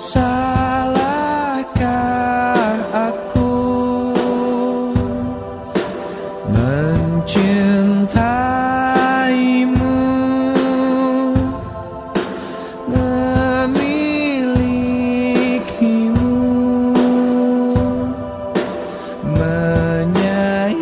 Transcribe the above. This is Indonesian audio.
Salahkah aku mencintaimu? Memilikimu? Menyayangimu?